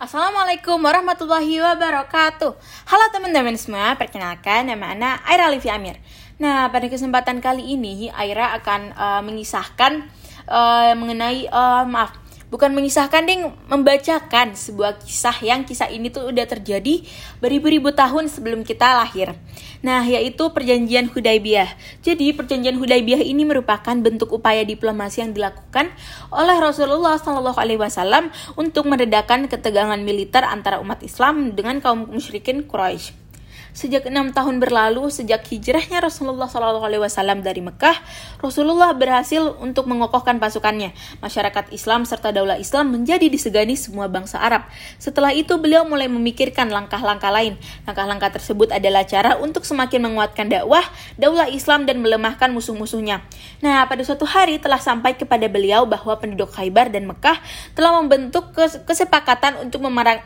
Assalamualaikum warahmatullahi wabarakatuh. Halo teman-teman semua, perkenalkan nama Ana Aira Livi Amir. Nah, pada kesempatan kali ini Aira akan uh, mengisahkan uh, mengenai, uh, maaf bukan mengisahkan ding membacakan sebuah kisah yang kisah ini tuh udah terjadi beribu-ribu tahun sebelum kita lahir. Nah, yaitu perjanjian Hudaybiyah. Jadi, perjanjian Hudaybiyah ini merupakan bentuk upaya diplomasi yang dilakukan oleh Rasulullah Shallallahu alaihi wasallam untuk meredakan ketegangan militer antara umat Islam dengan kaum musyrikin Quraisy. Sejak enam tahun berlalu, sejak hijrahnya Rasulullah SAW dari Mekah, Rasulullah berhasil untuk mengokohkan pasukannya. Masyarakat Islam serta daulah Islam menjadi disegani semua bangsa Arab. Setelah itu, beliau mulai memikirkan langkah-langkah lain. Langkah-langkah tersebut adalah cara untuk semakin menguatkan dakwah, daulah Islam dan melemahkan musuh-musuhnya. Nah, pada suatu hari telah sampai kepada beliau bahwa penduduk Khaybar dan Mekah telah membentuk kesepakatan untuk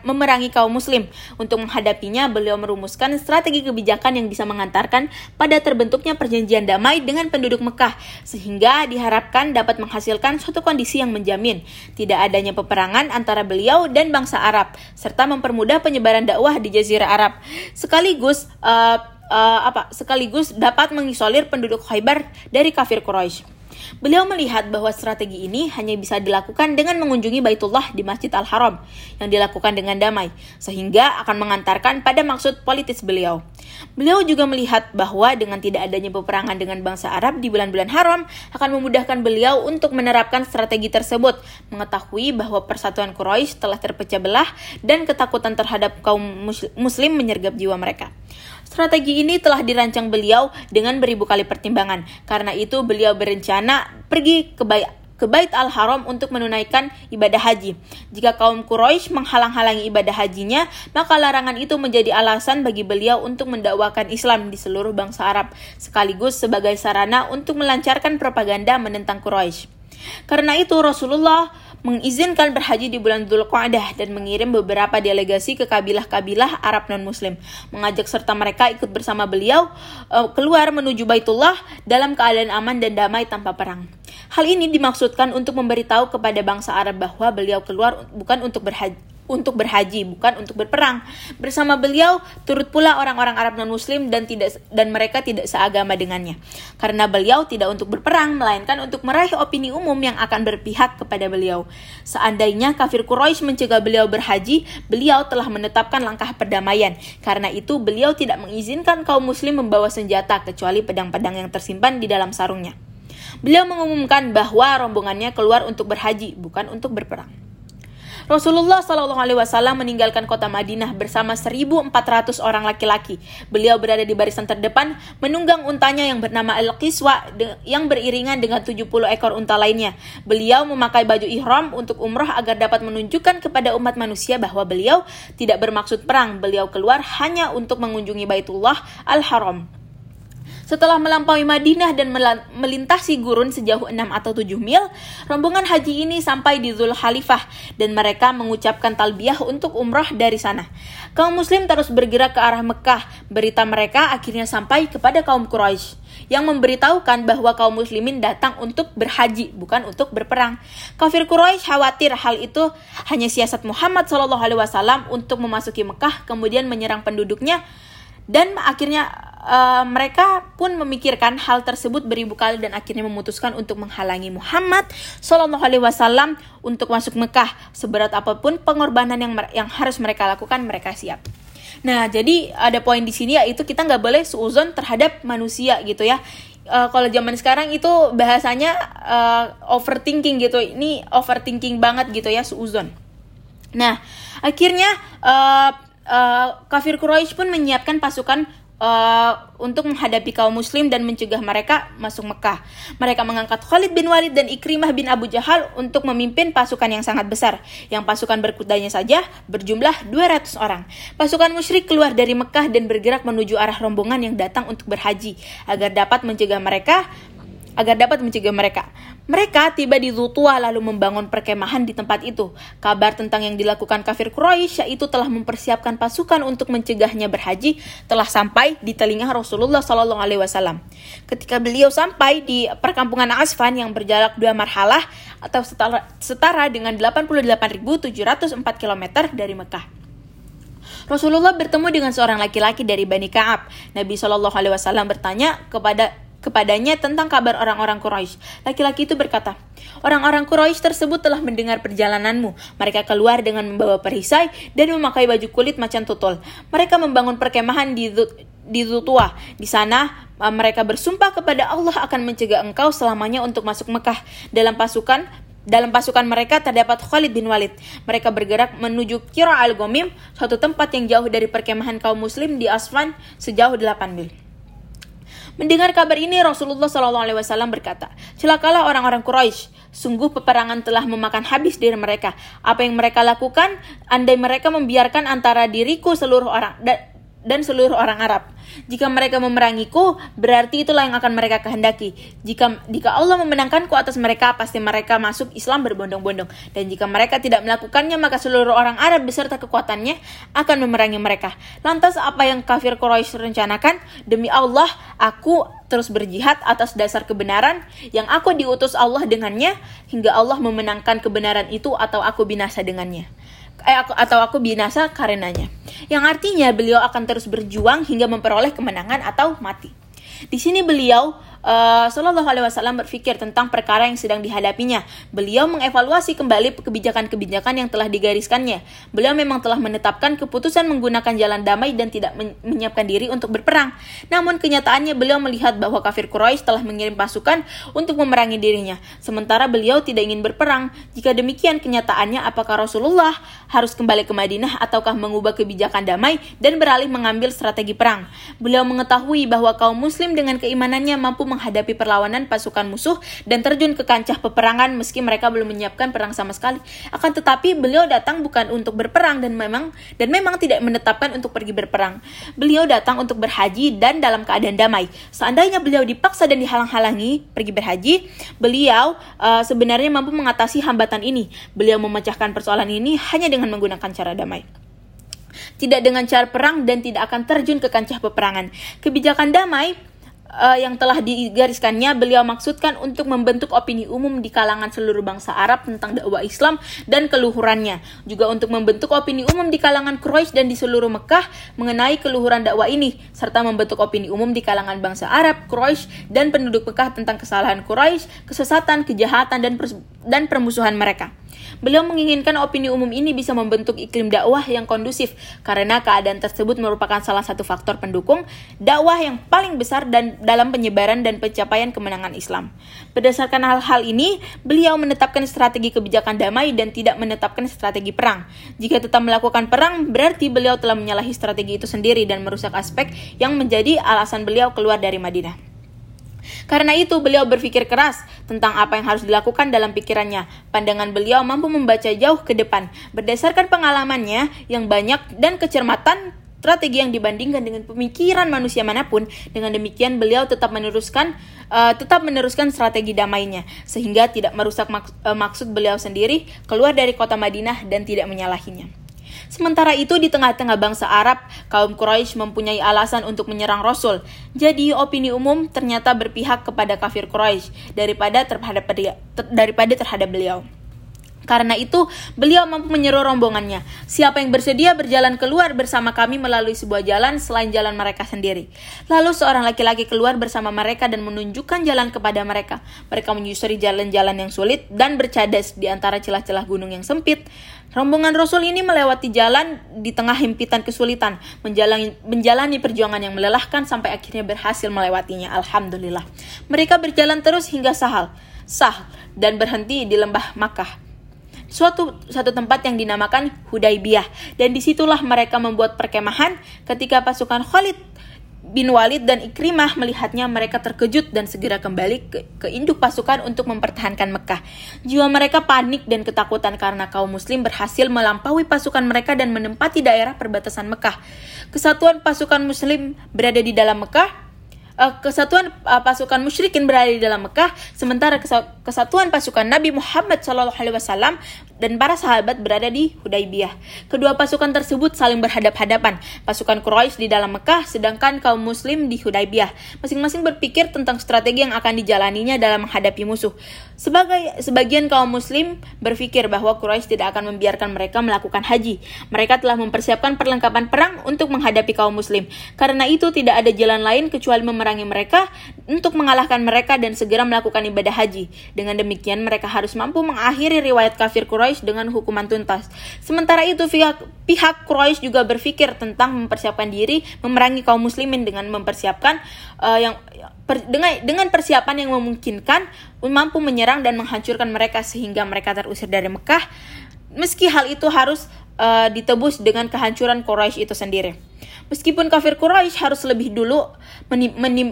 memerangi kaum muslim. Untuk menghadapinya, beliau merumuskan strategi kebijakan yang bisa mengantarkan pada terbentuknya perjanjian damai dengan penduduk Mekah, sehingga diharapkan dapat menghasilkan suatu kondisi yang menjamin tidak adanya peperangan antara beliau dan bangsa Arab, serta mempermudah penyebaran dakwah di Jazirah Arab. Sekaligus uh, uh, apa sekaligus dapat mengisolir penduduk Khaybar dari kafir Quraisy. Beliau melihat bahwa strategi ini hanya bisa dilakukan dengan mengunjungi Baitullah di Masjid Al-Haram yang dilakukan dengan damai, sehingga akan mengantarkan pada maksud politis beliau. Beliau juga melihat bahwa dengan tidak adanya peperangan dengan bangsa Arab di bulan-bulan haram akan memudahkan beliau untuk menerapkan strategi tersebut, mengetahui bahwa persatuan Quraisy telah terpecah belah dan ketakutan terhadap kaum muslim menyergap jiwa mereka. Strategi ini telah dirancang beliau dengan beribu kali pertimbangan. Karena itu beliau berencana pergi ke Bait ke Bait Al-Haram untuk menunaikan ibadah haji. Jika kaum Quraisy menghalang-halangi ibadah hajinya, maka larangan itu menjadi alasan bagi beliau untuk mendakwakan Islam di seluruh bangsa Arab, sekaligus sebagai sarana untuk melancarkan propaganda menentang Quraisy. Karena itu Rasulullah mengizinkan berhaji di bulan Dzulqa'dah dan mengirim beberapa delegasi ke kabilah-kabilah Arab non-muslim, mengajak serta mereka ikut bersama beliau uh, keluar menuju Baitullah dalam keadaan aman dan damai tanpa perang. Hal ini dimaksudkan untuk memberitahu kepada bangsa Arab bahwa beliau keluar bukan untuk berhaji, untuk berhaji bukan untuk berperang. Bersama beliau turut pula orang-orang Arab non-muslim dan tidak dan mereka tidak seagama dengannya. Karena beliau tidak untuk berperang melainkan untuk meraih opini umum yang akan berpihak kepada beliau. Seandainya kafir Quraisy mencegah beliau berhaji, beliau telah menetapkan langkah perdamaian. Karena itu beliau tidak mengizinkan kaum muslim membawa senjata kecuali pedang-pedang yang tersimpan di dalam sarungnya. Beliau mengumumkan bahwa rombongannya keluar untuk berhaji, bukan untuk berperang. Rasulullah Shallallahu Alaihi Wasallam meninggalkan kota Madinah bersama 1.400 orang laki-laki. Beliau berada di barisan terdepan, menunggang untanya yang bernama Al-Qiswa yang beriringan dengan 70 ekor unta lainnya. Beliau memakai baju ihram untuk umroh agar dapat menunjukkan kepada umat manusia bahwa beliau tidak bermaksud perang. Beliau keluar hanya untuk mengunjungi Baitullah Al-Haram. Setelah melampaui Madinah dan melintasi gurun sejauh 6 atau 7 mil, rombongan haji ini sampai di Zul Khalifah dan mereka mengucapkan talbiyah untuk umrah dari sana. Kaum muslim terus bergerak ke arah Mekah. Berita mereka akhirnya sampai kepada kaum Quraisy yang memberitahukan bahwa kaum muslimin datang untuk berhaji bukan untuk berperang. Kafir Quraisy khawatir hal itu hanya siasat Muhammad SAW untuk memasuki Mekah kemudian menyerang penduduknya dan akhirnya uh, mereka pun memikirkan hal tersebut beribu kali dan akhirnya memutuskan untuk menghalangi Muhammad Shallallahu Alaihi Wasallam untuk masuk Mekah seberat apa pun pengorbanan yang yang harus mereka lakukan mereka siap. Nah jadi ada poin di sini yaitu kita nggak boleh suuzon terhadap manusia gitu ya. Uh, kalau zaman sekarang itu bahasanya uh, overthinking gitu. Ini overthinking banget gitu ya suuzon. Nah akhirnya uh, uh, kafir Quraisy pun menyiapkan pasukan uh, untuk menghadapi kaum muslim dan mencegah mereka masuk Mekah. Mereka mengangkat Khalid bin Walid dan Ikrimah bin Abu Jahal untuk memimpin pasukan yang sangat besar. Yang pasukan berkudanya saja berjumlah 200 orang. Pasukan musyrik keluar dari Mekah dan bergerak menuju arah rombongan yang datang untuk berhaji agar dapat mencegah mereka agar dapat mencegah mereka. Mereka tiba di Zutua lalu membangun perkemahan di tempat itu. Kabar tentang yang dilakukan kafir Quraisy yaitu telah mempersiapkan pasukan untuk mencegahnya berhaji telah sampai di telinga Rasulullah Shallallahu Alaihi Wasallam. Ketika beliau sampai di perkampungan Asfan yang berjarak dua marhalah atau setara, setara dengan 88.704 km dari Mekah. Rasulullah bertemu dengan seorang laki-laki dari Bani Ka'ab. Nabi Shallallahu Alaihi Wasallam bertanya kepada kepadanya tentang kabar orang-orang Quraisy. Laki-laki itu berkata, Orang-orang Quraisy tersebut telah mendengar perjalananmu. Mereka keluar dengan membawa perisai dan memakai baju kulit macan tutul. Mereka membangun perkemahan di di Zutua. Di sana mereka bersumpah kepada Allah akan mencegah engkau selamanya untuk masuk Mekah. Dalam pasukan dalam pasukan mereka terdapat Khalid bin Walid. Mereka bergerak menuju Kira al-Gomim, suatu tempat yang jauh dari perkemahan kaum muslim di Asfan sejauh 8 mil. Mendengar kabar ini, Rasulullah SAW berkata, Celakalah orang-orang Quraisy. Sungguh peperangan telah memakan habis diri mereka. Apa yang mereka lakukan, andai mereka membiarkan antara diriku seluruh orang dan seluruh orang Arab. Jika mereka memerangiku, berarti itulah yang akan mereka kehendaki. Jika jika Allah memenangkanku atas mereka, pasti mereka masuk Islam berbondong-bondong. Dan jika mereka tidak melakukannya, maka seluruh orang Arab beserta kekuatannya akan memerangi mereka. Lantas apa yang kafir Quraisy rencanakan? Demi Allah, aku terus berjihad atas dasar kebenaran yang aku diutus Allah dengannya hingga Allah memenangkan kebenaran itu atau aku binasa dengannya eh, aku, atau aku binasa karenanya. Yang artinya beliau akan terus berjuang hingga memperoleh kemenangan atau mati. Di sini beliau uh, Shallallahu Alaihi Wasallam berpikir tentang perkara yang sedang dihadapinya. Beliau mengevaluasi kembali kebijakan-kebijakan yang telah digariskannya. Beliau memang telah menetapkan keputusan menggunakan jalan damai dan tidak men menyiapkan diri untuk berperang. Namun kenyataannya beliau melihat bahwa kafir Quraisy telah mengirim pasukan untuk memerangi dirinya. Sementara beliau tidak ingin berperang. Jika demikian kenyataannya apakah Rasulullah harus kembali ke Madinah ataukah mengubah kebijakan damai dan beralih mengambil strategi perang? Beliau mengetahui bahwa kaum muslim dengan keimanannya mampu menghadapi perlawanan pasukan musuh dan terjun ke kancah peperangan meski mereka belum menyiapkan perang sama sekali. Akan tetapi beliau datang bukan untuk berperang dan memang dan memang tidak menetapkan untuk pergi berperang. Beliau datang untuk berhaji dan dalam keadaan damai. Seandainya beliau dipaksa dan dihalang-halangi pergi berhaji, beliau uh, sebenarnya mampu mengatasi hambatan ini. Beliau memecahkan persoalan ini hanya dengan menggunakan cara damai tidak dengan cara perang dan tidak akan terjun ke kancah peperangan. Kebijakan damai uh, yang telah digariskannya beliau maksudkan untuk membentuk opini umum di kalangan seluruh bangsa Arab tentang dakwah Islam dan keluhurannya juga untuk membentuk opini umum di kalangan Quraisy dan di seluruh Mekah mengenai keluhuran dakwah ini serta membentuk opini umum di kalangan bangsa Arab, Quraisy dan penduduk Mekah tentang kesalahan Quraisy, kesesatan, kejahatan dan dan permusuhan mereka. Beliau menginginkan opini umum ini bisa membentuk iklim dakwah yang kondusif karena keadaan tersebut merupakan salah satu faktor pendukung dakwah yang paling besar dan dalam penyebaran dan pencapaian kemenangan Islam. Berdasarkan hal-hal ini, beliau menetapkan strategi kebijakan damai dan tidak menetapkan strategi perang. Jika tetap melakukan perang, berarti beliau telah menyalahi strategi itu sendiri dan merusak aspek yang menjadi alasan beliau keluar dari Madinah. Karena itu, beliau berpikir keras tentang apa yang harus dilakukan dalam pikirannya. Pandangan beliau mampu membaca jauh ke depan. Berdasarkan pengalamannya yang banyak dan kecermatan strategi yang dibandingkan dengan pemikiran manusia mana pun. Dengan demikian beliau tetap meneruskan uh, tetap meneruskan strategi damainya sehingga tidak merusak maks uh, maksud beliau sendiri keluar dari kota Madinah dan tidak menyalahinya. Sementara itu di tengah-tengah bangsa Arab, kaum Quraisy mempunyai alasan untuk menyerang Rasul. Jadi opini umum ternyata berpihak kepada kafir Quraisy daripada terhadap daripada terhadap beliau. Karena itu, beliau mampu menyeru rombongannya. Siapa yang bersedia berjalan keluar bersama kami melalui sebuah jalan selain jalan mereka sendiri. Lalu seorang laki-laki keluar bersama mereka dan menunjukkan jalan kepada mereka. Mereka menyusuri jalan-jalan yang sulit dan bercadas di antara celah-celah gunung yang sempit. Rombongan Rasul ini melewati jalan di tengah himpitan kesulitan, menjalani, menjalani perjuangan yang melelahkan sampai akhirnya berhasil melewatinya. Alhamdulillah. Mereka berjalan terus hingga Sahal, Sah, dan berhenti di lembah Makkah suatu satu tempat yang dinamakan Hudaybiyah dan di situlah mereka membuat perkemahan ketika pasukan Khalid bin Walid dan Ikrimah melihatnya mereka terkejut dan segera kembali ke, ke induk pasukan untuk mempertahankan Mekah. Jiwa mereka panik dan ketakutan karena kaum muslim berhasil melampaui pasukan mereka dan menempati daerah perbatasan Mekah. Kesatuan pasukan muslim berada di dalam Mekah kesatuan uh, pasukan musyrikin berada di dalam Mekah, sementara kesatuan pasukan Nabi Muhammad SAW dan para sahabat berada di Hudaybiyah. Kedua pasukan tersebut saling berhadap-hadapan. Pasukan Quraisy di dalam Mekah, sedangkan kaum Muslim di Hudaybiyah. Masing-masing berpikir tentang strategi yang akan dijalaninya dalam menghadapi musuh. Sebagai sebagian kaum Muslim berpikir bahwa Quraisy tidak akan membiarkan mereka melakukan haji. Mereka telah mempersiapkan perlengkapan perang untuk menghadapi kaum Muslim. Karena itu tidak ada jalan lain kecuali memerangi mereka untuk mengalahkan mereka dan segera melakukan ibadah haji. Dengan demikian mereka harus mampu mengakhiri riwayat kafir Quraisy dengan hukuman tuntas. Sementara itu pihak pihak Quraisy juga berpikir tentang mempersiapkan diri memerangi kaum muslimin dengan mempersiapkan uh, yang per, dengan dengan persiapan yang memungkinkan mampu menyerang dan menghancurkan mereka sehingga mereka terusir dari Mekah. Meski hal itu harus uh, ditebus dengan kehancuran Quraisy itu sendiri. Meskipun kafir Quraisy harus lebih dulu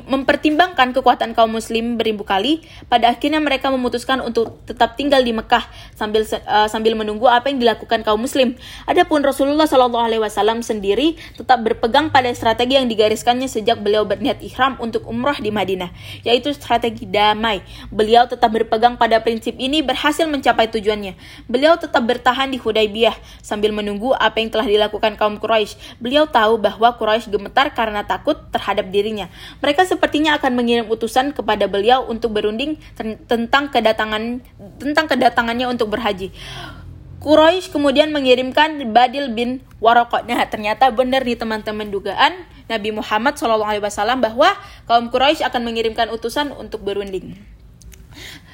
mempertimbangkan kekuatan kaum muslim beribu kali, pada akhirnya mereka memutuskan untuk tetap tinggal di Mekah sambil uh, sambil menunggu apa yang dilakukan kaum muslim. Adapun Rasulullah Shallallahu alaihi wasallam sendiri tetap berpegang pada strategi yang digariskannya sejak beliau berniat ihram untuk umrah di Madinah, yaitu strategi damai. Beliau tetap berpegang pada prinsip ini berhasil mencapai tujuannya. Beliau tetap bertahan di Hudaybiyah sambil menunggu apa yang telah dilakukan kaum Quraisy. Beliau tahu bahwa bahwa Quraisy gemetar karena takut terhadap dirinya. Mereka sepertinya akan mengirim utusan kepada beliau untuk berunding tentang kedatangan tentang kedatangannya untuk berhaji. Quraisy kemudian mengirimkan Badil bin Waraqah. Nah, ternyata benar nih teman-teman dugaan Nabi Muhammad SAW bahwa kaum Quraisy akan mengirimkan utusan untuk berunding.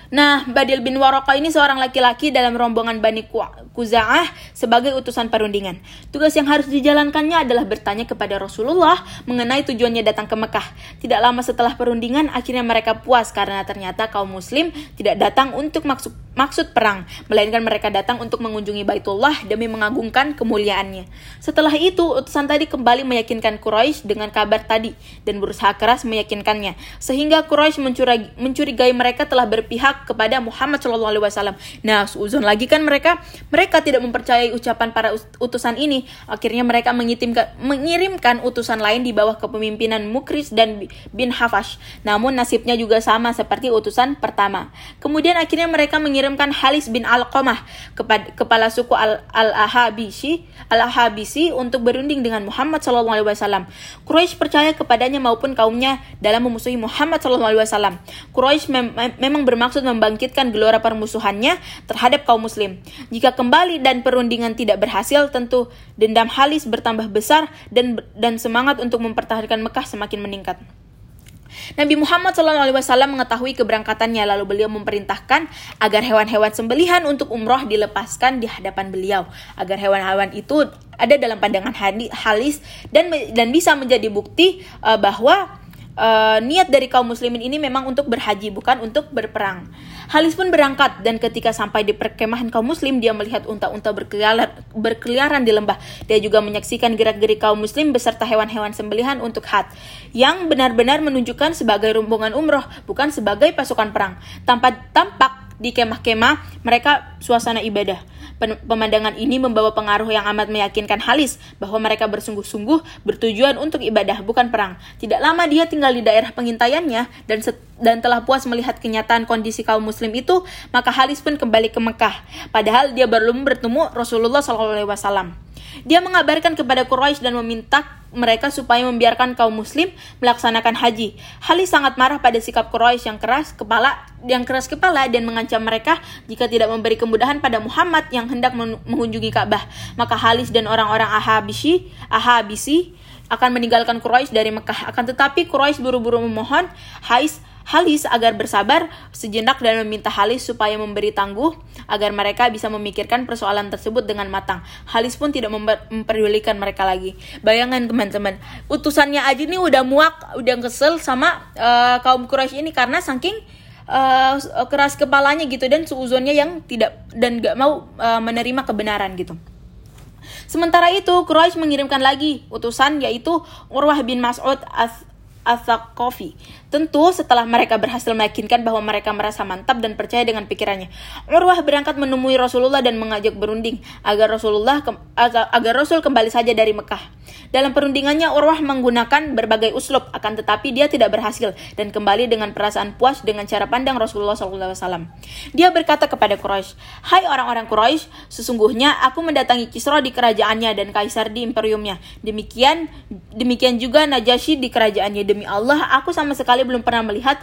Nah, Badil bin Waraqah ini seorang laki-laki dalam rombongan Bani Kuza'ah sebagai utusan perundingan. Tugas yang harus dijalankannya adalah bertanya kepada Rasulullah mengenai tujuannya datang ke Mekah. Tidak lama setelah perundingan, akhirnya mereka puas karena ternyata kaum muslim tidak datang untuk maksud maksud perang, melainkan mereka datang untuk mengunjungi Baitullah demi mengagungkan kemuliaannya. Setelah itu, utusan tadi kembali meyakinkan Quraisy dengan kabar tadi dan berusaha keras meyakinkannya, sehingga Quraisy mencurigai mereka telah berpihak kepada Muhammad SAW. Nah, uzon lagi kan mereka, mereka tidak mempercayai ucapan para utusan ini. Akhirnya mereka mengirimkan utusan lain di bawah kepemimpinan Mukris dan bin Hafash. Namun nasibnya juga sama seperti utusan pertama. Kemudian akhirnya mereka mengirim mengirimkan Halis bin Al-Qamah kepada kepala suku Al-Ahabisi Al-Ahabisi untuk berunding dengan Muhammad SAW. Quraisy percaya kepadanya maupun kaumnya dalam memusuhi Muhammad SAW. Quraisy mem memang bermaksud membangkitkan gelora permusuhannya terhadap kaum muslim. Jika kembali dan perundingan tidak berhasil, tentu dendam Halis bertambah besar dan dan semangat untuk mempertahankan Mekah semakin meningkat. Nabi Muhammad SAW mengetahui keberangkatannya lalu beliau memerintahkan agar hewan-hewan sembelihan untuk umroh dilepaskan di hadapan beliau agar hewan-hewan itu ada dalam pandangan halis dan dan bisa menjadi bukti uh, bahwa uh, niat dari kaum muslimin ini memang untuk berhaji bukan untuk berperang. Halis pun berangkat dan ketika sampai di perkemahan kaum muslim dia melihat unta-unta berkeliaran, berkeliaran di lembah. Dia juga menyaksikan gerak-gerik kaum muslim beserta hewan-hewan sembelihan untuk had yang benar-benar menunjukkan sebagai rombongan umroh bukan sebagai pasukan perang. Tampak tampak di kemah-kemah mereka suasana ibadah. Pemandangan ini membawa pengaruh yang amat meyakinkan Halis bahwa mereka bersungguh-sungguh bertujuan untuk ibadah bukan perang. Tidak lama dia tinggal di daerah pengintaiannya dan dan telah puas melihat kenyataan kondisi kaum muslim itu, maka Halis pun kembali ke Mekah. Padahal dia belum bertemu Rasulullah SAW. Dia mengabarkan kepada Quraisy dan meminta mereka supaya membiarkan kaum muslim melaksanakan haji. Halis sangat marah pada sikap Quraisy yang keras kepala yang keras kepala dan mengancam mereka jika tidak memberi kemudahan pada Muhammad yang hendak mengunjungi Ka'bah. Maka Halis dan orang-orang Ahabisi, Ahabisi akan meninggalkan Quraisy dari Mekah. Akan tetapi Quraisy buru-buru memohon Hais Halis agar bersabar sejenak dan meminta Halis supaya memberi tangguh agar mereka bisa memikirkan persoalan tersebut dengan matang. Halis pun tidak memperdulikan mereka lagi. Bayangan teman-teman, utusannya aja nih udah muak, udah kesel sama uh, kaum Quraisy ini karena saking uh, keras kepalanya gitu dan suuzonnya yang tidak dan gak mau uh, menerima kebenaran gitu. Sementara itu, Quraisy mengirimkan lagi utusan yaitu Urwah bin Mas'ud Al-Thaqafi. Tentu setelah mereka berhasil meyakinkan bahwa mereka merasa mantap dan percaya dengan pikirannya. Urwah berangkat menemui Rasulullah dan mengajak berunding agar Rasulullah agar Rasul kembali saja dari Mekah. Dalam perundingannya Urwah menggunakan berbagai uslub akan tetapi dia tidak berhasil dan kembali dengan perasaan puas dengan cara pandang Rasulullah SAW. Dia berkata kepada Quraisy, "Hai orang-orang Quraisy, sesungguhnya aku mendatangi Kisra di kerajaannya dan Kaisar di imperiumnya. Demikian demikian juga Najasyi di kerajaannya. Demi Allah, aku sama sekali belum pernah melihat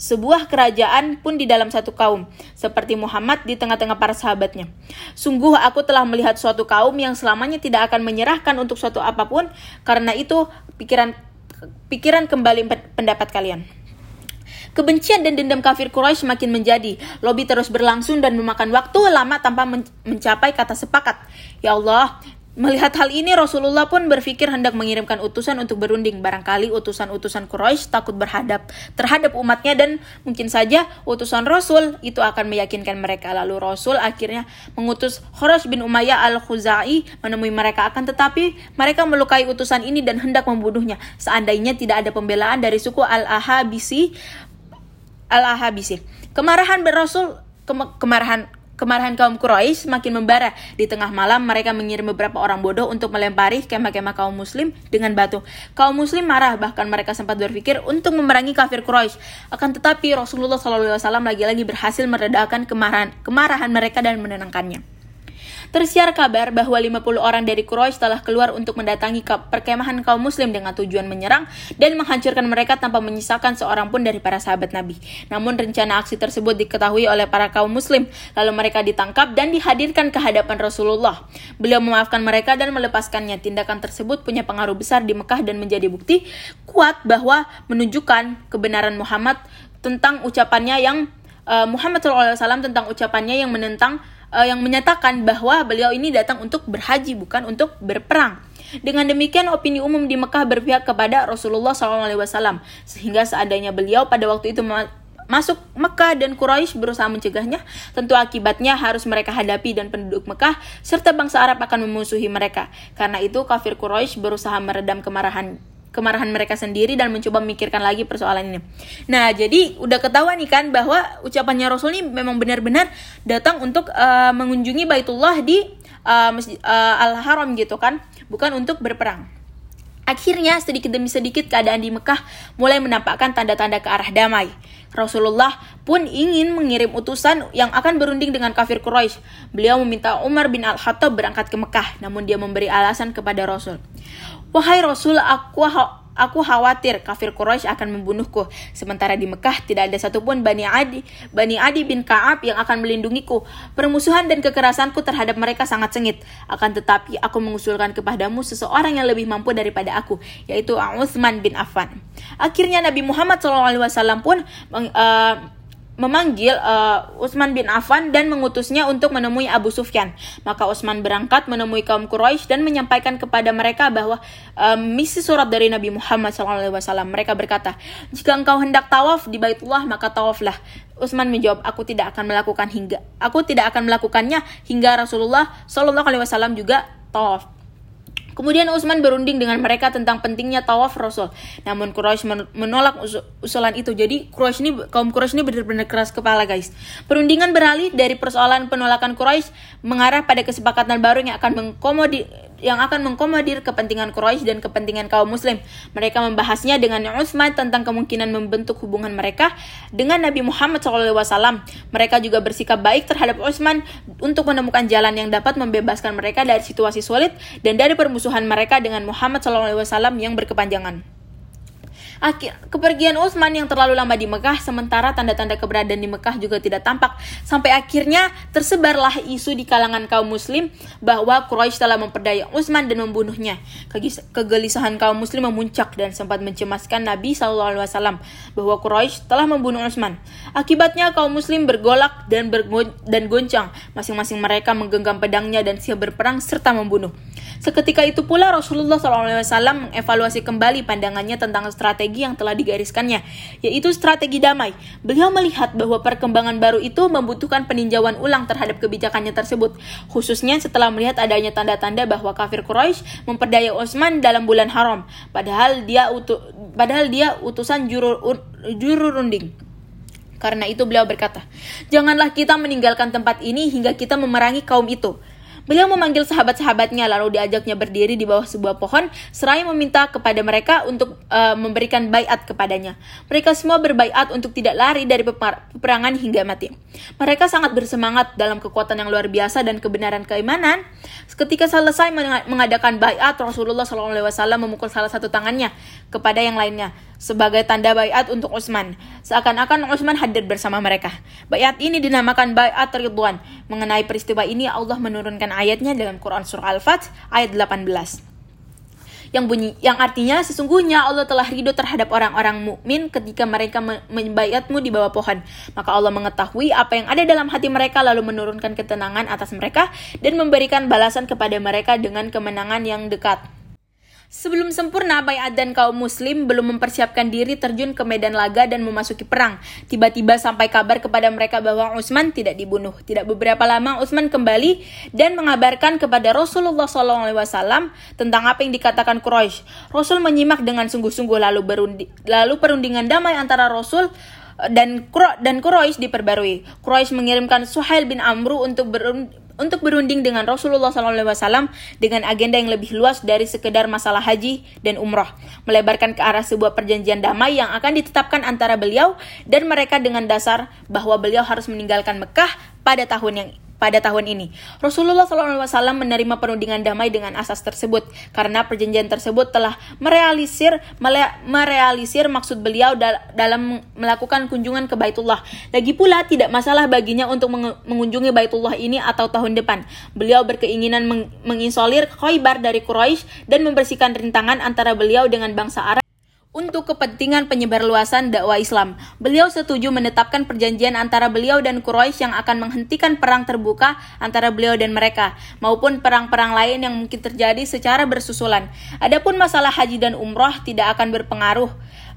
sebuah kerajaan pun di dalam satu kaum seperti Muhammad di tengah-tengah para sahabatnya. Sungguh aku telah melihat suatu kaum yang selamanya tidak akan menyerahkan untuk suatu apa pun karena itu pikiran pikiran kembali pendapat kalian. Kebencian dan dendam kafir Quraisy makin menjadi. Lobby terus berlangsung dan memakan waktu lama tanpa mencapai kata sepakat. Ya Allah, Melihat hal ini, Rasulullah pun berpikir hendak mengirimkan utusan untuk berunding. Barangkali utusan-utusan Quraisy takut berhadap terhadap umatnya dan mungkin saja utusan Rasul itu akan meyakinkan mereka. Lalu Rasul akhirnya mengutus Khurash bin Umayyah al-Khuzai menemui mereka. Akan tetapi mereka melukai utusan ini dan hendak membunuhnya. Seandainya tidak ada pembelaan dari suku Al-Ahabisi, Al-Ahabisi. Kemarahan berasul kemarahan Kemarahan kaum Quraisy semakin membara. Di tengah malam, mereka mengirim beberapa orang bodoh untuk melempari kemah-kemah kaum muslim dengan batu. Kaum muslim marah, bahkan mereka sempat berpikir untuk memerangi kafir Quraisy. Akan tetapi, Rasulullah SAW lagi-lagi berhasil meredakan kemarahan, kemarahan mereka dan menenangkannya. Tersiar kabar bahwa 50 orang dari Quraisy telah keluar untuk mendatangi perkemahan kaum muslim dengan tujuan menyerang dan menghancurkan mereka tanpa menyisakan seorang pun dari para sahabat Nabi. Namun rencana aksi tersebut diketahui oleh para kaum muslim, lalu mereka ditangkap dan dihadirkan ke hadapan Rasulullah. Beliau memaafkan mereka dan melepaskannya. Tindakan tersebut punya pengaruh besar di Mekah dan menjadi bukti kuat bahwa menunjukkan kebenaran Muhammad tentang ucapannya yang uh, Muhammad SAW tentang ucapannya yang menentang uh, yang menyatakan bahwa beliau ini datang untuk berhaji bukan untuk berperang. Dengan demikian opini umum di Mekah berpihak kepada Rasulullah SAW sehingga seandainya beliau pada waktu itu masuk Mekah dan Quraisy berusaha mencegahnya, tentu akibatnya harus mereka hadapi dan penduduk Mekah serta bangsa Arab akan memusuhi mereka. Karena itu kafir Quraisy berusaha meredam kemarahan kemarahan mereka sendiri dan mencoba memikirkan lagi persoalan ini. Nah, jadi udah ketahuan nih kan bahwa ucapannya Rasul ini memang benar-benar datang untuk uh, mengunjungi Baitullah di uh, uh, Al-Haram gitu kan, bukan untuk berperang. Akhirnya sedikit demi sedikit keadaan di Mekah mulai menampakkan tanda-tanda ke arah damai. Rasulullah pun ingin mengirim utusan yang akan berunding dengan kafir Quraisy. Beliau meminta Umar bin Al-Khattab berangkat ke Mekah, namun dia memberi alasan kepada Rasul. Wahai Rasul, aku Aku khawatir kafir Quraisy akan membunuhku. Sementara di Mekah tidak ada satupun Bani Adi, Bani Adi bin Ka'ab yang akan melindungiku. Permusuhan dan kekerasanku terhadap mereka sangat sengit. Akan tetapi aku mengusulkan kepadamu seseorang yang lebih mampu daripada aku, yaitu Utsman bin Affan. Akhirnya Nabi Muhammad SAW pun uh, memanggil uh, Utsman bin Affan dan mengutusnya untuk menemui Abu Sufyan. Maka Utsman berangkat menemui kaum Quraisy dan menyampaikan kepada mereka bahwa uh, misi surat dari Nabi Muhammad SAW. Mereka berkata, jika engkau hendak tawaf di Baitullah maka tawaflah. Utsman menjawab, aku tidak akan melakukan hingga aku tidak akan melakukannya hingga Rasulullah SAW juga tawaf. Kemudian Utsman berunding dengan mereka tentang pentingnya tawaf Rasul. Namun Quraisy menolak usulan itu. Jadi Quraisy ini kaum Quraisy ini benar-benar keras kepala, guys. Perundingan beralih dari persoalan penolakan Quraisy mengarah pada kesepakatan baru yang akan mengkomodi yang akan mengkomodir kepentingan Quraisy dan kepentingan kaum muslim. Mereka membahasnya dengan Utsman tentang kemungkinan membentuk hubungan mereka dengan Nabi Muhammad SAW. Mereka juga bersikap baik terhadap Utsman untuk menemukan jalan yang dapat membebaskan mereka dari situasi sulit dan dari permusuhan mereka dengan Muhammad SAW yang berkepanjangan. Akhir, kepergian Utsman yang terlalu lama di Mekah, sementara tanda-tanda keberadaan di Mekah juga tidak tampak. Sampai akhirnya tersebarlah isu di kalangan kaum muslim bahwa Quraisy telah memperdaya Utsman dan membunuhnya. Kegelisahan kaum muslim memuncak dan sempat mencemaskan Nabi SAW bahwa Quraisy telah membunuh Utsman. Akibatnya kaum muslim bergolak dan bergon dan goncang. Masing-masing mereka menggenggam pedangnya dan siap berperang serta membunuh. Seketika itu pula Rasulullah SAW mengevaluasi kembali pandangannya tentang strategi yang telah digariskannya, yaitu strategi damai. Beliau melihat bahwa perkembangan baru itu membutuhkan peninjauan ulang terhadap kebijakannya tersebut, khususnya setelah melihat adanya tanda-tanda bahwa kafir Quraisy memperdaya Utsman dalam bulan haram, padahal dia utu padahal dia utusan juru, juru runding. Karena itu beliau berkata, "Janganlah kita meninggalkan tempat ini hingga kita memerangi kaum itu." Beliau memanggil sahabat-sahabatnya lalu diajaknya berdiri di bawah sebuah pohon seraya meminta kepada mereka untuk uh, memberikan bayat kepadanya. Mereka semua berbaiat untuk tidak lari dari peperangan hingga mati. Mereka sangat bersemangat dalam kekuatan yang luar biasa dan kebenaran keimanan. Ketika selesai mengadakan bayat, Rasulullah SAW memukul salah satu tangannya kepada yang lainnya sebagai tanda bayat untuk Utsman. Seakan-akan Utsman hadir bersama mereka. Bayat ini dinamakan bayat Ridwan. Mengenai peristiwa ini Allah menurunkan ayatnya dalam Quran surah Al-Fath ayat 18 yang bunyi yang artinya sesungguhnya Allah telah ridho terhadap orang-orang mukmin ketika mereka membayatmu di bawah pohon maka Allah mengetahui apa yang ada dalam hati mereka lalu menurunkan ketenangan atas mereka dan memberikan balasan kepada mereka dengan kemenangan yang dekat Sebelum sempurna, Bayat dan kaum muslim belum mempersiapkan diri terjun ke medan laga dan memasuki perang. Tiba-tiba sampai kabar kepada mereka bahwa Utsman tidak dibunuh. Tidak beberapa lama Utsman kembali dan mengabarkan kepada Rasulullah SAW tentang apa yang dikatakan Quraisy. Rasul menyimak dengan sungguh-sungguh lalu berundi, lalu perundingan damai antara Rasul dan dan Quraisy diperbarui. Quraisy mengirimkan Suhail bin Amru untuk berunding untuk berunding dengan Rasulullah SAW dengan agenda yang lebih luas dari sekedar masalah haji dan umroh, melebarkan ke arah sebuah perjanjian damai yang akan ditetapkan antara beliau dan mereka dengan dasar bahwa beliau harus meninggalkan Mekah pada tahun yang pada tahun ini. Rasulullah SAW menerima perundingan damai dengan asas tersebut karena perjanjian tersebut telah merealisir merealisir maksud beliau dal dalam melakukan kunjungan ke Baitullah. Lagi pula tidak masalah baginya untuk mengunjungi Baitullah ini atau tahun depan. Beliau berkeinginan meng mengisolir Khaybar dari Quraisy dan membersihkan rintangan antara beliau dengan bangsa Arab untuk kepentingan penyebarluasan dakwah Islam. Beliau setuju menetapkan perjanjian antara beliau dan Quraisy yang akan menghentikan perang terbuka antara beliau dan mereka, maupun perang-perang lain yang mungkin terjadi secara bersusulan. Adapun masalah haji dan umroh tidak akan berpengaruh.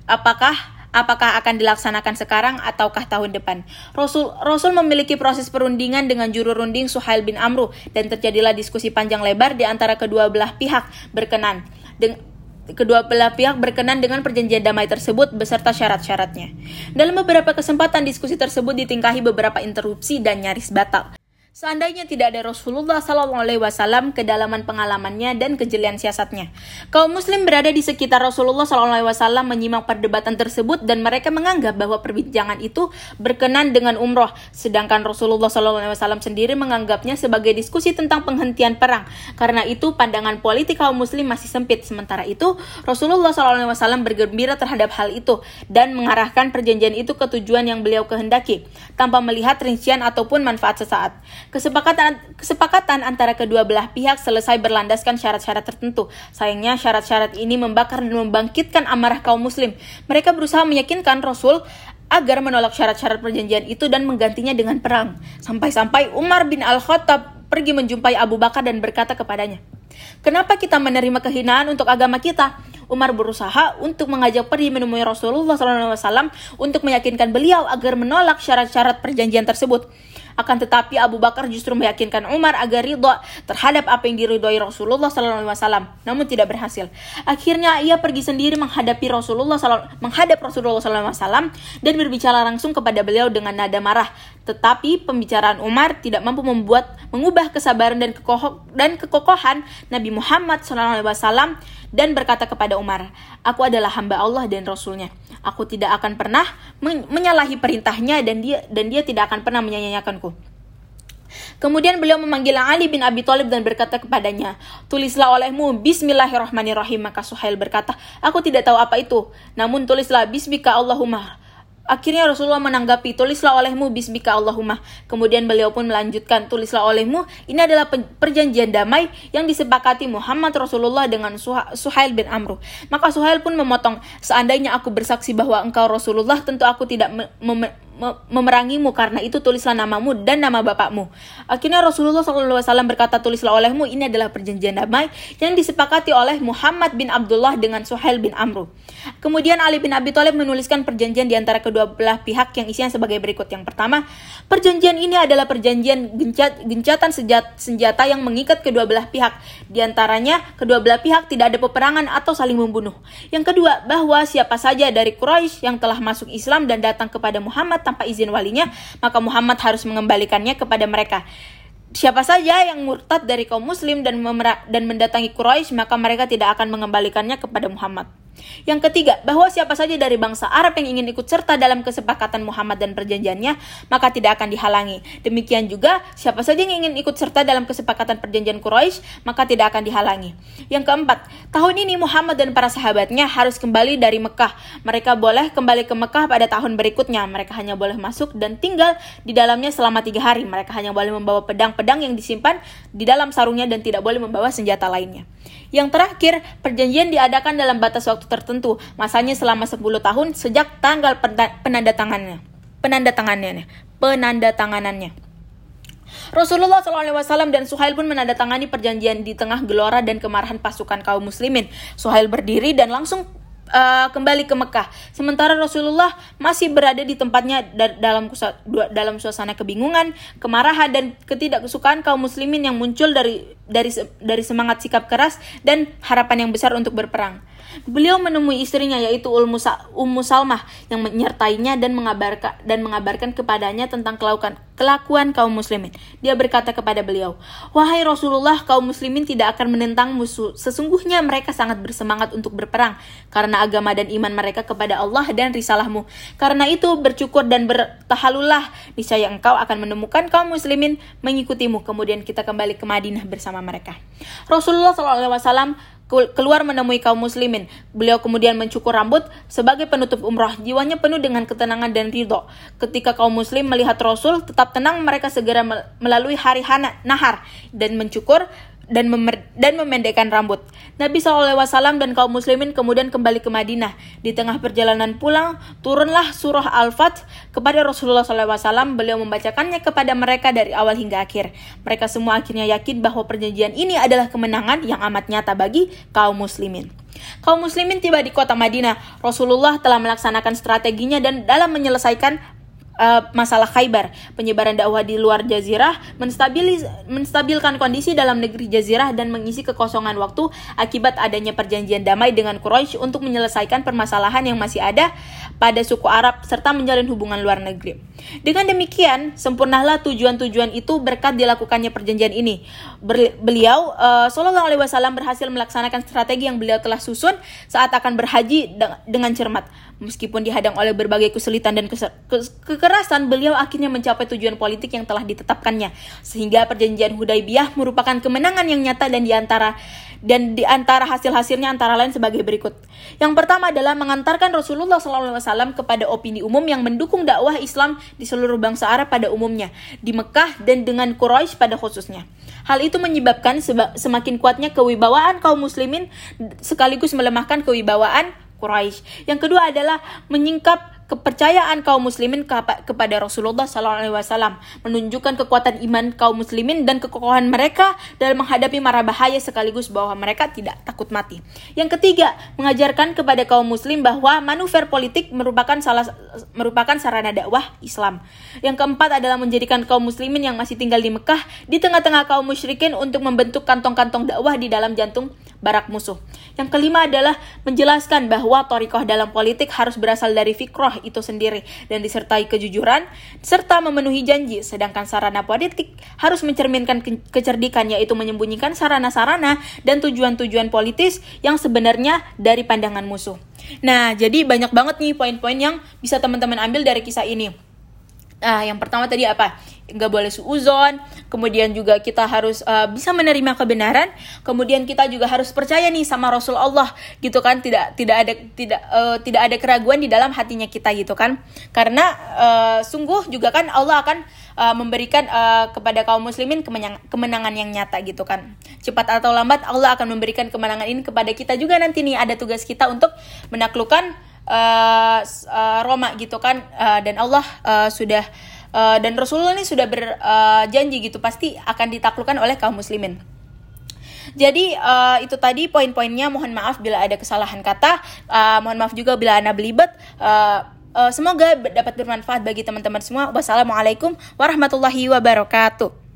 Apakah apakah akan dilaksanakan sekarang ataukah tahun depan. Rasul Rasul memiliki proses perundingan dengan juru runding Suhail bin Amru dan terjadilah diskusi panjang lebar di antara kedua belah pihak berkenan. Den kedua belah pihak berkenan dengan perjanjian damai tersebut beserta syarat-syaratnya. Dalam beberapa kesempatan diskusi tersebut ditingkahi beberapa interupsi dan nyaris batal. Seandainya tidak ada Rasulullah SAW kedalaman pengalamannya dan kejelian siasatnya. Kaum muslim berada di sekitar Rasulullah SAW menyimak perdebatan tersebut dan mereka menganggap bahwa perbincangan itu berkenan dengan umroh. Sedangkan Rasulullah SAW sendiri menganggapnya sebagai diskusi tentang penghentian perang. Karena itu pandangan politik kaum muslim masih sempit. Sementara itu Rasulullah SAW bergembira terhadap hal itu dan mengarahkan perjanjian itu ke tujuan yang beliau kehendaki tanpa melihat rincian ataupun manfaat sesaat. Kesepakatan kesepakatan antara kedua belah pihak selesai berlandaskan syarat-syarat tertentu. Sayangnya syarat-syarat ini membakar dan membangkitkan amarah kaum muslim. Mereka berusaha meyakinkan Rasul agar menolak syarat-syarat perjanjian itu dan menggantinya dengan perang. Sampai-sampai Umar bin Al-Khattab pergi menjumpai Abu Bakar dan berkata kepadanya, Kenapa kita menerima kehinaan untuk agama kita? Umar berusaha untuk mengajak pergi menemui Rasulullah SAW untuk meyakinkan beliau agar menolak syarat-syarat perjanjian tersebut. Akan tetapi Abu Bakar justru meyakinkan Umar agar ridha terhadap apa yang diridhoi Rasulullah SAW, namun tidak berhasil. Akhirnya ia pergi sendiri menghadapi Rasulullah SAW, menghadap Rasulullah SAW dan berbicara langsung kepada beliau dengan nada marah. Tetapi pembicaraan Umar tidak mampu membuat mengubah kesabaran dan kekoh dan kekokohan Nabi Muhammad SAW dan berkata kepada Umar, Aku adalah hamba Allah dan Rasulnya. Aku tidak akan pernah men menyalahi perintahnya dan dia dan dia tidak akan pernah menyanyiakanku. Kemudian beliau memanggil Ali bin Abi Thalib dan berkata kepadanya, "Tulislah olehmu Bismillahirrahmanirrahim." Maka Suhail berkata, "Aku tidak tahu apa itu, namun tulislah Bismika Allahumma." Akhirnya Rasulullah menanggapi, tulislah olehmu bismika Allahumma. Kemudian beliau pun melanjutkan, tulislah olehmu, ini adalah perjanjian damai yang disepakati Muhammad Rasulullah dengan Suhail bin Amru. Maka Suhail pun memotong, seandainya aku bersaksi bahwa engkau Rasulullah, tentu aku tidak memerangimu karena itu tulislah namamu dan nama bapakmu. Akhirnya Rasulullah SAW berkata tulislah olehmu ini adalah perjanjian damai yang disepakati oleh Muhammad bin Abdullah dengan Suhail bin Amru. Kemudian Ali bin Abi Thalib menuliskan perjanjian di antara kedua belah pihak yang isinya sebagai berikut. Yang pertama, perjanjian ini adalah perjanjian gencat, gencatan senjata yang mengikat kedua belah pihak. Di antaranya, kedua belah pihak tidak ada peperangan atau saling membunuh. Yang kedua, bahwa siapa saja dari Quraisy yang telah masuk Islam dan datang kepada Muhammad tanpa izin walinya, maka Muhammad harus mengembalikannya kepada mereka. Siapa saja yang murtad dari kaum muslim dan dan mendatangi Quraisy maka mereka tidak akan mengembalikannya kepada Muhammad. Yang ketiga, bahwa siapa saja dari bangsa Arab yang ingin ikut serta dalam kesepakatan Muhammad dan perjanjiannya, maka tidak akan dihalangi. Demikian juga, siapa saja yang ingin ikut serta dalam kesepakatan perjanjian Quraisy, maka tidak akan dihalangi. Yang keempat, tahun ini Muhammad dan para sahabatnya harus kembali dari Mekah. Mereka boleh kembali ke Mekah pada tahun berikutnya. Mereka hanya boleh masuk dan tinggal di dalamnya selama tiga hari. Mereka hanya boleh membawa pedang-pedang yang disimpan di dalam sarungnya dan tidak boleh membawa senjata lainnya. Yang terakhir, perjanjian diadakan dalam batas waktu tertentu, masanya selama 10 tahun sejak tanggal penandatangannya. Penandatangannya, penandatanganannya. Rasulullah SAW dan Suhail pun menandatangani perjanjian di tengah gelora dan kemarahan pasukan kaum muslimin. Suhail berdiri dan langsung uh, kembali ke Mekah. Sementara Rasulullah masih berada di tempatnya dalam dalam suasana kebingungan, kemarahan dan ketidaksukaan kaum muslimin yang muncul dari dari dari semangat sikap keras dan harapan yang besar untuk berperang. Beliau menemui istrinya yaitu Ummu Salmah yang menyertainya dan mengabarkan dan mengabarkan kepadanya tentang kelakuan kelakuan kaum muslimin. Dia berkata kepada beliau, "Wahai Rasulullah, kaum muslimin tidak akan menentang musuh. Sesungguhnya mereka sangat bersemangat untuk berperang karena agama dan iman mereka kepada Allah dan risalahmu. Karena itu bersyukur dan bertahalulah, niscaya engkau akan menemukan kaum muslimin mengikutimu." Kemudian kita kembali ke Madinah bersama mereka. Rasulullah SAW keluar menemui kaum muslimin. Beliau kemudian mencukur rambut sebagai penutup umrah. Jiwanya penuh dengan ketenangan dan ridho. Ketika kaum muslim melihat Rasul, tetap tenang mereka segera melalui hari nahar dan mencukur dan, memer dan memendekkan rambut. Nabi SAW dan kaum muslimin kemudian kembali ke Madinah. Di tengah perjalanan pulang, turunlah surah Al-Fat kepada Rasulullah SAW. Beliau membacakannya kepada mereka dari awal hingga akhir. Mereka semua akhirnya yakin bahwa perjanjian ini adalah kemenangan yang amat nyata bagi kaum muslimin. Kaum muslimin tiba di kota Madinah. Rasulullah telah melaksanakan strateginya dan dalam menyelesaikan uh, masalah Khaybar, penyebaran dakwah di luar jazirah, menstabilkan kondisi dalam negeri jazirah dan mengisi kekosongan waktu akibat adanya perjanjian damai dengan Quraisy untuk menyelesaikan permasalahan yang masih ada pada suku Arab serta menjalin hubungan luar negeri. Dengan demikian, sempurnalah tujuan-tujuan itu berkat dilakukannya perjanjian ini. Beliau uh, Shallallahu alaihi berhasil melaksanakan strategi yang beliau telah susun saat akan berhaji dengan cermat Meskipun dihadang oleh berbagai kesulitan dan kekerasan, beliau akhirnya mencapai tujuan politik yang telah ditetapkannya. Sehingga perjanjian Hudaybiyah merupakan kemenangan yang nyata dan di antara dan di antara hasil-hasilnya antara lain sebagai berikut. Yang pertama adalah mengantarkan Rasulullah SAW kepada opini umum yang mendukung dakwah Islam di seluruh bangsa Arab pada umumnya, di Mekah dan dengan Quraisy pada khususnya. Hal itu menyebabkan semakin kuatnya kewibawaan kaum muslimin sekaligus melemahkan kewibawaan Quraisy. Yang kedua adalah menyingkap kepercayaan kaum muslimin kepada Rasulullah SAW menunjukkan kekuatan iman kaum muslimin dan kekokohan mereka dalam menghadapi mara bahaya sekaligus bahwa mereka tidak takut mati. Yang ketiga, mengajarkan kepada kaum muslim bahwa manuver politik merupakan salah merupakan sarana dakwah Islam. Yang keempat adalah menjadikan kaum muslimin yang masih tinggal di Mekah di tengah-tengah kaum musyrikin untuk membentuk kantong-kantong dakwah di dalam jantung barak musuh. Yang kelima adalah menjelaskan bahwa torikoh dalam politik harus berasal dari fikroh itu sendiri dan disertai kejujuran serta memenuhi janji sedangkan sarana politik harus mencerminkan ke kecerdikan yaitu menyembunyikan sarana-sarana dan tujuan-tujuan politis yang sebenarnya dari pandangan musuh. Nah, jadi banyak banget nih poin-poin yang bisa teman-teman ambil dari kisah ini. Nah, yang pertama tadi apa? Nggak boleh suuzon, kemudian juga kita harus uh, bisa menerima kebenaran, kemudian kita juga harus percaya nih sama Rasul Allah gitu kan, tidak tidak ada tidak uh, tidak ada keraguan di dalam hatinya kita gitu kan, karena uh, sungguh juga kan Allah akan uh, memberikan uh, kepada kaum muslimin kemenangan yang nyata gitu kan, cepat atau lambat Allah akan memberikan kemenangan ini kepada kita juga nanti nih ada tugas kita untuk menaklukkan uh, uh, Roma gitu kan, uh, dan Allah uh, sudah uh, dan Rasulullah ini sudah berjanji uh, gitu pasti akan ditaklukkan oleh kaum muslimin. Jadi uh, itu tadi poin-poinnya. Mohon maaf bila ada kesalahan kata. Uh, mohon maaf juga bila anda belibet. Uh, uh, semoga dapat bermanfaat bagi teman-teman semua. Wassalamualaikum warahmatullahi wabarakatuh.